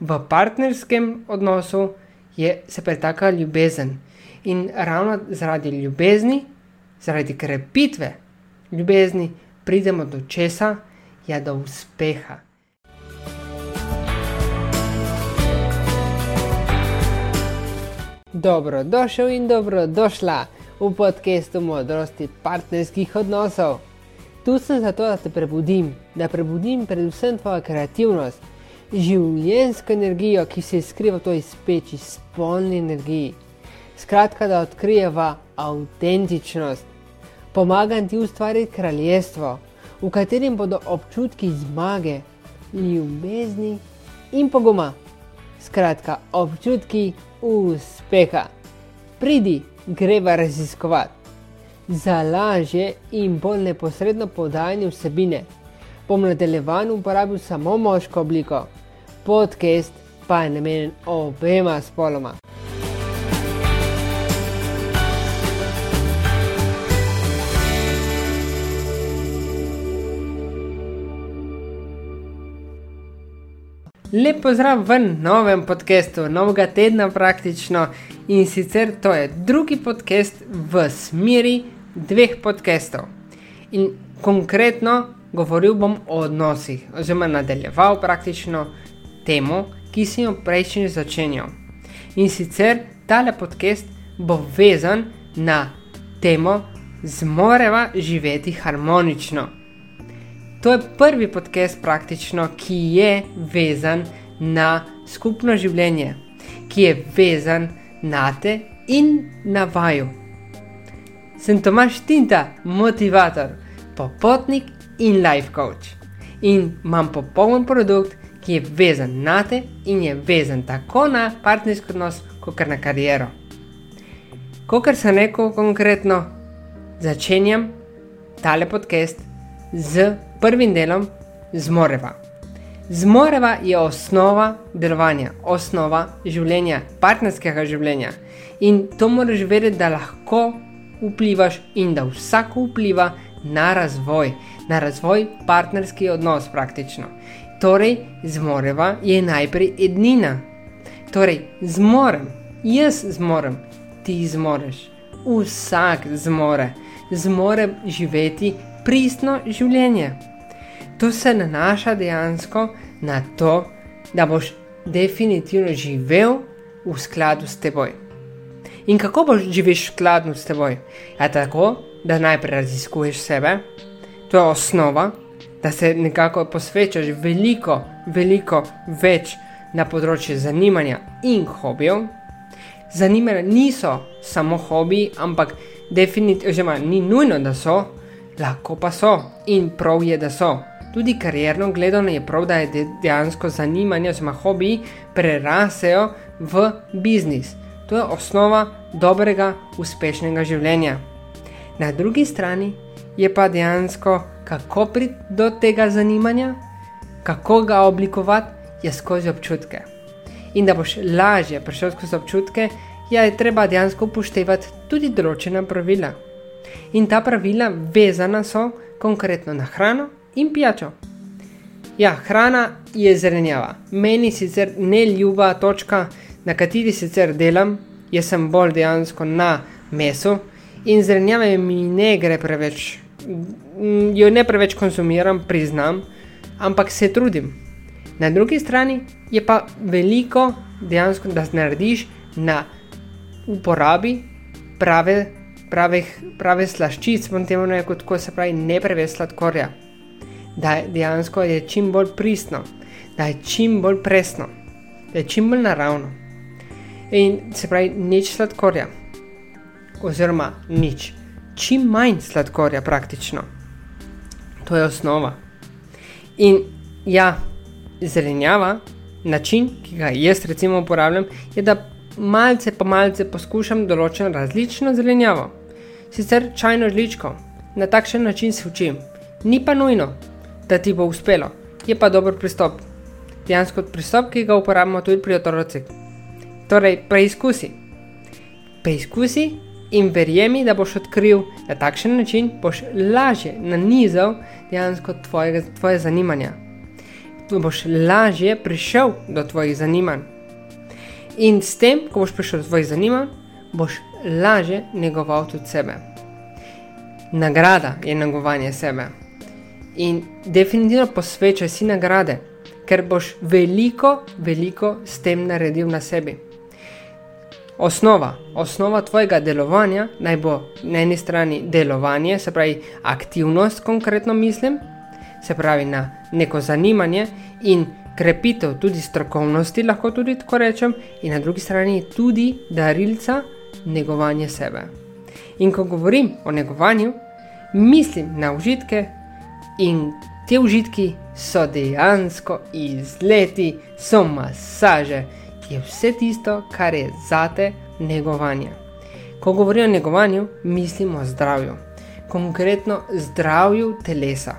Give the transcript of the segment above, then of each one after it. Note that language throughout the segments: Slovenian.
v partnerskem odnosu je se pretaka ljubezen. In ravno zaradi ljubezni, zaradi krepitve ljubezni, pridemo do česa, ja, do uspeha. Dobrodošel in dobrodošla v podkastu modrosti partnerskih odnosov. Tu sem zato, da te prebudim, da prebudim predvsem tvojo kreativnost, življensko energijo, ki se skriva v toj speči, spolni energiji. Skratka, da odkrijeva avtentičnost. Pomagam ti ustvariti kraljestvo, v katerem bodo občutki zmage, ljubezni in poguma. Skratka, občutki uspeha. Pridi, greva raziskovati. Za lažje in bolj neposredno podajanje vsebine bom nadaljevan uporabil samo moško obliko podcast pa je namenjen obema spoloma. Lep pozdrav v novem podkastu, novega tedna praktično in sicer to je drugi podcast v smeri dveh podkastov. In konkretno govoril bom o odnosih, oziroma nadaljeval praktično temo, ki sem jo prejšnji začenjal. In sicer tale podcast bo vezan na temo Zmoreva živeti harmonično. To je prvi podcast, praktično, ki je vezan na skupno življenje, ki je vezan na te in na vaju. Sem Tomaš Tinta, motivator, popotnik in life coach. In imam popoln produkt, ki je vezan na te in je vezan tako na partnerski odnos, kot na kariero. Kot sem rekel konkretno, začenjam tale podcast z prvim delom Zmoreva. Zmoreva je osnova delovanja, osnova življenja, partnerskega življenja. In to moraš vedeti, da lahko vplivaš in da vsako vpliva na razvoj, na razvoj partnerski odnos praktično. Torej, zmoreva je najprej ednina. Torej, zmorem, jaz zmorem, ti zmoreš, vsak zmore, zmore živeti pristno življenje. To se nanaša dejansko na to, da boš definitivno živel v skladu s teboj. In kako boš živel v skladu s teboj? Ja, tako, da najprej raziskuješ sebe, to je osnova, da se nekako posvečaš veliko, veliko več na področju zanimanja in hobijev. Zanimanja niso samo hobiji, ampak definitivno ni nujno, da so, lahko pa so in prav je, da so. Tudi karjerno gledano je prav, da je dejansko zanimanje oziroma hobiji prerasejo v biznis. To je osnova dobrega, uspešnega življenja. Na drugi strani je pa dejansko, kako priti do tega zanimanja, kako ga oblikovati, je skozi občutke. In da boš lažje prišel skozi občutke, je treba dejansko upoštevati tudi določena pravila. In ta pravila vezana so konkretno na hrano in pijačo. Ja, hrana je zelenjava. Meni sicer ne ljuba točka, na kateri sicer delam, jaz sem bolj dejansko na mesu in zelenjave mi ne gre preveč jo ne preveč konzumiram, priznam, ampak se trudim. Na drugi strani je pa veliko dejansko, da narediš na uporabi prave, prave, prave slaščic, bom temu rekel, tako se pravi, ne preveč sladkorja. Da dejansko je čim bolj pristno, da je čim bolj presno, da je čim bolj naravno. In se pravi, nič sladkorja, oziroma nič čim manj sladkorja, praktično. To je osnova. In ja, zelenjava, način, ki ga jaz recimo uporabljam, je, da malce po malce poskušam določeno različno zelenjavo. Sicer čajno žličko, na takšen način se učim. Ni pa nujno, da ti bo uspelo, je pa dober pristop. Dejansko pristop, ki ga uporabljamo tudi pri otrocih. Torej, preizkusi. Preizkusi In verjemi, da boš odkril, na takšen način boš lažje nanizal dejansko tvojega, tvoje zanimanja. boš lažje prišel do tvojih zanimanj. In s tem, ko boš prišel do tvojih zanimanj, boš lažje negoval tudi sebe. Nagrada je negovanje sebe. In definitivno posvečaj si nagrade, ker boš veliko, veliko s tem naredil na sebi. Osnova, osnova tvojega delovanja naj bo na eni strani delovanje, se pravi aktivnost, konkretno mislim, se pravi na neko zanimanje in krepitev tudi strokovnosti, lahko tudi tako rečem, in na drugi strani tudi darilca, negovanje sebe. In ko govorim o negovanju, mislim na užitke, in te užitki so dejansko izleti, so masaže, je vse tisto, kar je zate negovanje. Ko govorim o negovanju, mislim o zdravju, konkretno zdravju telesa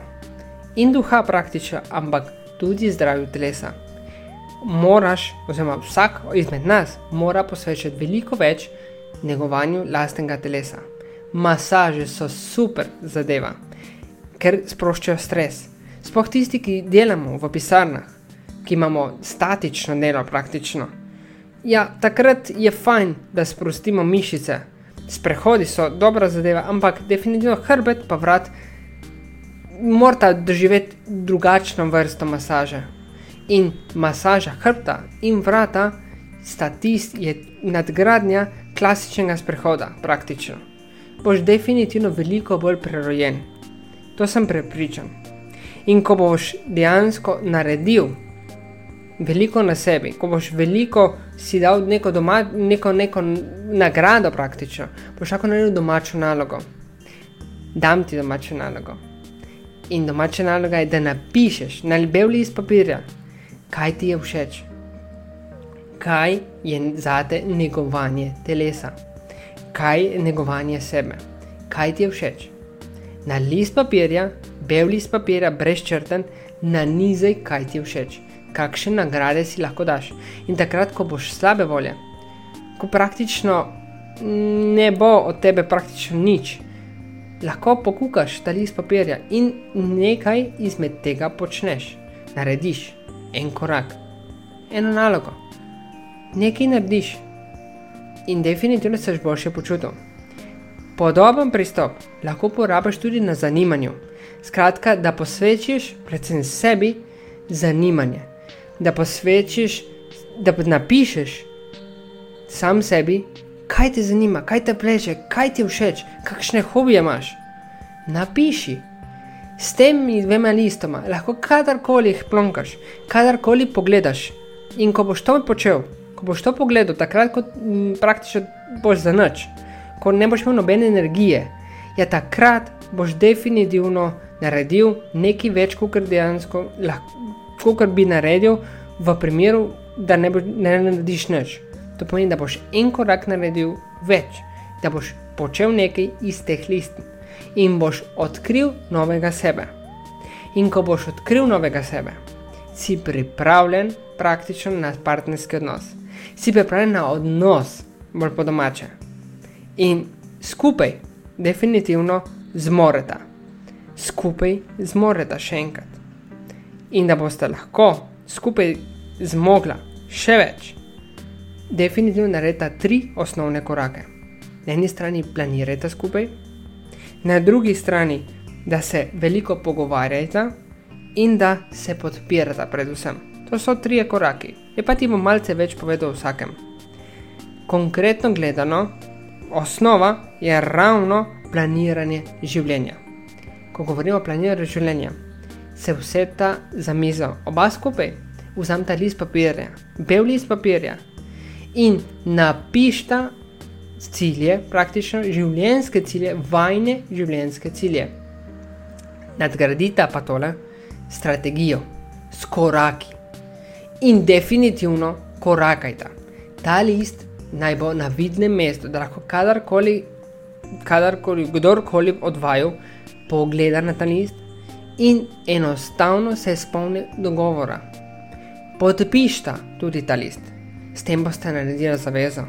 in duha praktično, ampak tudi zdravju telesa. Moraš, oziroma vsak izmed nas, mora posvečati veliko več negovanju lastnega telesa. Masaže so super zadeva, ker sproščajo stres. Sploh tisti, ki delamo v pisarnah, ki imamo statično delo praktično. Ja, takrat je fajn, da sprostimo mišice. Sprehodi so dobra zadeva, ampak definitivno hrbet pa vrat morata doživeti drugačno vrsto masaže. In masaža hrbta in vrata sta tisti, je nadgradnja klasičnega sprehoda, praktično. Boš definitivno veliko bolj prerojen. To sem prepričan. In ko boš dejansko naredil veliko na sebi, ko boš veliko si dal neko, doma, neko, neko nagrado, praktično, boš lahko naredil domačo nalogo. Dam ti domačo nalogo. In domača naloga je, da napišeš na bel list papirja, kaj ti je všeč, kaj je zate negovanje telesa, kaj je negovanje sebe, kaj ti je všeč. Na list papirja, bel list papirja, brez črten, na nizaj, kaj ti je všeč, kakšne nagrade si lahko daš. In takrat, ko boš slabe volje, ko praktično ne bo od tebe praktično nič lahko pokukaš ta list papirja in nekaj izmed tega počneš. Narediš en korak, eno nalogo, nekaj narediš in definitivno se boš boljše počutil. Podoben pristop lahko uporabiš tudi na zanimanju. Skratka, da posvečiš predvsem sebi zanimanje, da posvečiš, da napišeš sam sebi kaj te zanima, kaj te pleše, kaj ti všeč, kakšne hobije imaš. Napiši. S temi dvema listoma lahko kadarkoli jih plonkaš, kadarkoli pogledaš. In ko boš to počel, ko boš to pogledal, takrat, ko m, praktično boš za noč, ko ne boš imel nobene energije, ja, takrat boš definitivno naredil nekaj več, kot dejansko lahko, kot bi naredil, v primeru, da ne, bo, ne narediš nič. To pomeni, da boš en korak naredil več, da boš počel nekaj iz teh listov in boš odkril novega sebe. In ko boš odkril novega sebe, si pripravljen praktično na partnerski odnos, si pripravljen na odnos, bolj po domače. In skupaj, definitivno, zmorete. Skupaj zmorete še enkrat. In da boste lahko skupaj zmogla še več definitivno naredite tri osnovne korake. Na eni strani planirajte skupaj, na drugi strani, da se veliko pogovarjate in da se podpirate, predvsem. To so tri koraki. Je pa ti bom malce več povedal o vsakem. Konkretno gledano, osnova je ravno planiranje življenja. Ko govorimo o planiranju življenja, se vse ta za mizo, oba skupaj, vzamete list papirja, bel list papirja, in napišta cilje, praktično življenjske cilje, vajne življenjske cilje. Nadgradita pa tole strategijo s koraki in definitivno korakajta. Ta list naj bo na vidnem mestu, da lahko kadarkoli, kadarkoli, kdorkoli od vaju pogleda na ta list in enostavno se spomni dogovora. Podpišta tudi ta list s tem boste naredili zavezo.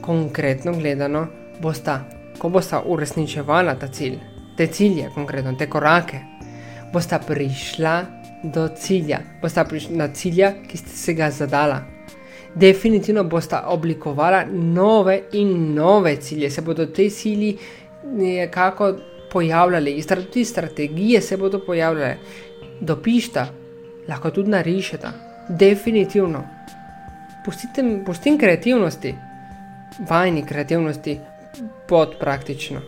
Konkretno gledano, boste, ko boste uresničevali ta cilj, te cilje, konkretno te korake, boste prišla do cilja, bosta prišla na cilja, ki ste se ga zadala. Definitivno bosta oblikovala nove in nove cilje, se bodo te cilji nekako pojavljali, tudi strategije se bodo pojavljale. Dopišta, lahko tudi narišeta, definitivno. Pustite, pustim kreativnosti, vajni kreativnosti, pod praktično.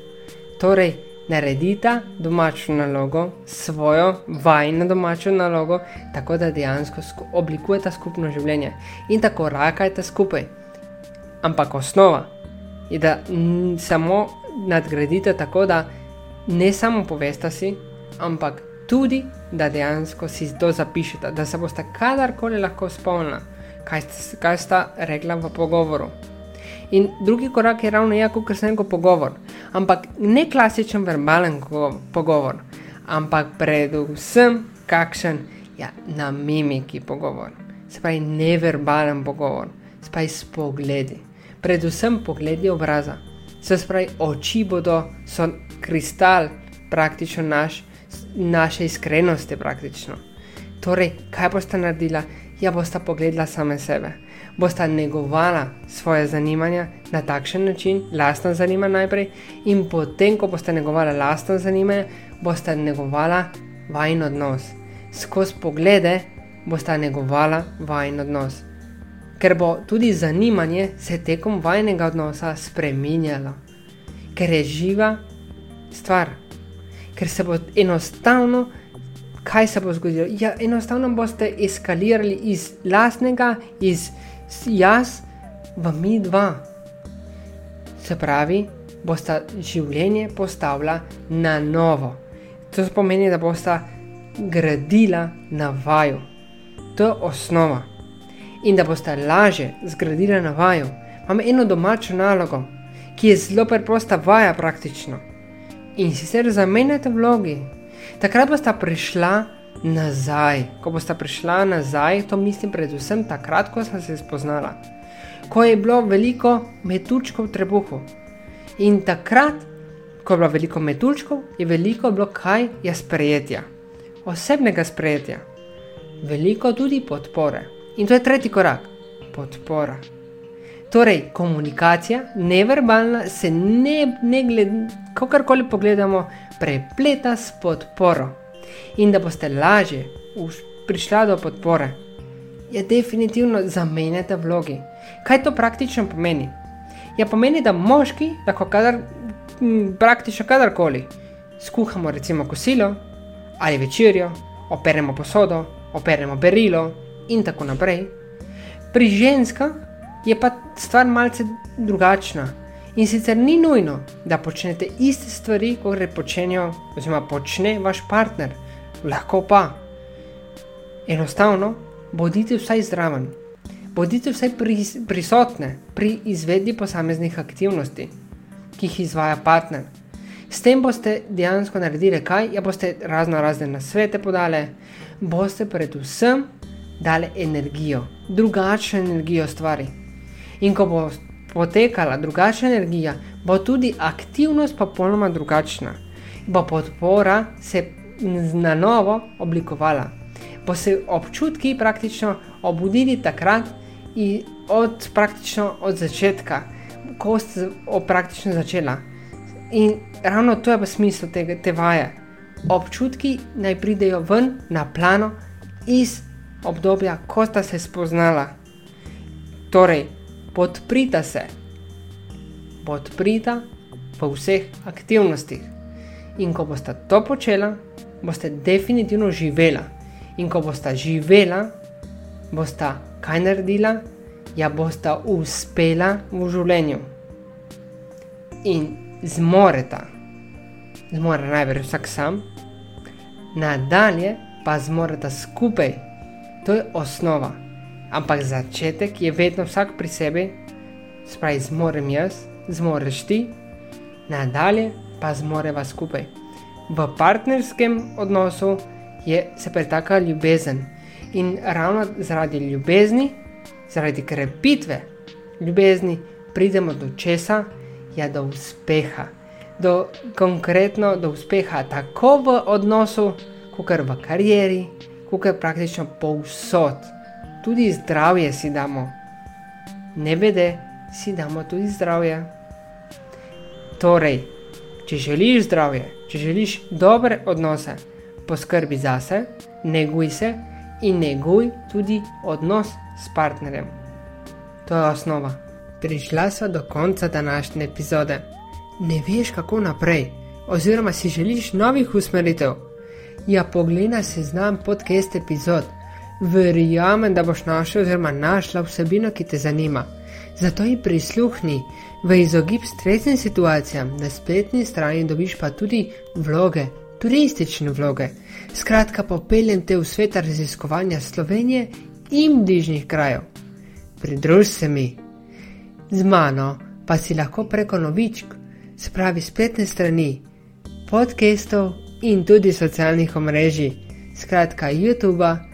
Torej, naredite domačo nalogo, svojo vajno domačo nalogo, tako da dejansko oblikujete skupno življenje in tako rakajte skupaj. Ampak osnova je, da samo nadgradite tako, da ne samo poveste si, ampak tudi, da dejansko si to zapišete, da se boste kadarkoli lahko spomnili, kaj, kaj sta rekla v pogovoru. In drugi korak je ravno jako, ker sem rekel pogovor. Ampak ne klasičen verbalen pogovor, ampak predvsem kakšen ja, na mimiki pogovor. Se pravi, neverbalen pogovor, se pravi, s pogledi. Predvsem pogledi obraza. Se pravi, oči bodo, so kristal, praktično naš, naše iskrenosti. Praktično. Torej, kaj boste naredila? Ja, boste pogledala same sebe bosta negovala svoje zanimanja na takšen način, lastna zanimanja najprej, in potem, ko boste negovala lastna zanimanja, boste negovala vajen odnos. Skozi poglede boste negovala vajen odnos. Ker bo tudi zanimanje se tekom vajnega odnosa spremenjalo, ker je živa stvar, ker se bo enostavno. Kaj se bo zgodilo? Ja, enostavno boste eskalirali iz lastnega, iz jaz v mi dva. Se pravi, bosta življenje postavila na novo. To pomeni, da bosta gradila na vaju. To je osnova. In da boste lažje zgradili na vaju, imam eno domačo nalogo, ki je zelo preprosta, vaja praktično. In sicer zamenjate vlogi. Takrat boste prišla nazaj. Ko boste prišla nazaj, to mislim predvsem takrat, ko sem se spoznala, ko je bilo veliko metučkov v trebuhu. In takrat, ko je bilo veliko metučkov, je veliko bilo kaj je sprejetja, osebnega sprejetja, veliko tudi podpore. In to je tretji korak, podpora. Torej, komunikacija, neverbalna, se ne, ne glede, kakorkoli pogledamo, prepleta s podporo in da boste lažje prišli do podpore, je definitivno zamenjate vlogi. Kaj to praktično pomeni? Ja, pomeni, da moški lahko kadar, praktično kadarkoli skuhamo, recimo kosilo ali večerjo, operemo posodo, operemo berilo in tako naprej. Pri ženskah je pa stvar malce drugačna. In sicer ni nujno, da počnete iste stvari, kot jih počne vaš partner lahko pa. Enostavno, bodite vsaj zraven, bodite vsaj prisotni pri izvedbi posameznih aktivnosti, ki jih izvaja partner. S tem boste dejansko naredili kaj, ja boste razno razne nasvete podali, boste predvsem dali energijo, drugačno energijo stvari. In ko bo potekala drugačna energija, bo tudi aktivnost popolnoma drugačna. Bo podpora se na novo oblikovala. Bo se občutki praktično obudili takrat in od praktično od začetka, ko ste praktično začela. In ravno to je v smislu te, te vaje. Občutki naj pridejo ven na plano iz obdobja, ko sta se spoznala. Torej, podprita se, podprita v vseh aktivnostih. In ko boste to počela, boste definitivno živela. In ko boste živela, boste kaj naredila, ja boste uspela v življenju. In zmorete, zmore največ vsak sam, nadalje pa zmorete skupaj. To je osnova. Ampak začetek je vedno vsak pri sebi, spravi zmorem jaz, zmoreš ti, nadalje pa zmoreva skupaj v partnerskem odnosu je se pretaka ljubezen. In ravno zaradi ljubezni, zaradi krepitve ljubezni, pridemo do česa, ja, do uspeha. Do, konkretno do uspeha, tako v odnosu, kot v karieri, kot praktično povsod. Tudi zdravje si damo. Ne vede, si damo tudi zdravje. Torej, če želiš zdravje, če želiš dobre odnose, poskrbi zase, neguj se in neguj tudi odnos s partnerjem. To je osnova. Prišla so do konca današnje epizode. Ne veš, kako naprej, oziroma si želiš novih usmeritev. Ja, poglej se znam podcast epizod. Verjamem, da boš našel oziroma našla vsebino, ki te zanima. Zato ji prisluhni, v izogib stresnim situacijam na spletni strani dobiš pa tudi vloge, turistične vloge. Skratka, popeljem te v svet raziskovanja Slovenije in bližnjih krajev. Pridruž se mi. Z mano pa si lahko preko novičk, spravi spletne strani, podcastov in tudi socialnih omrežij, skratka YouTube,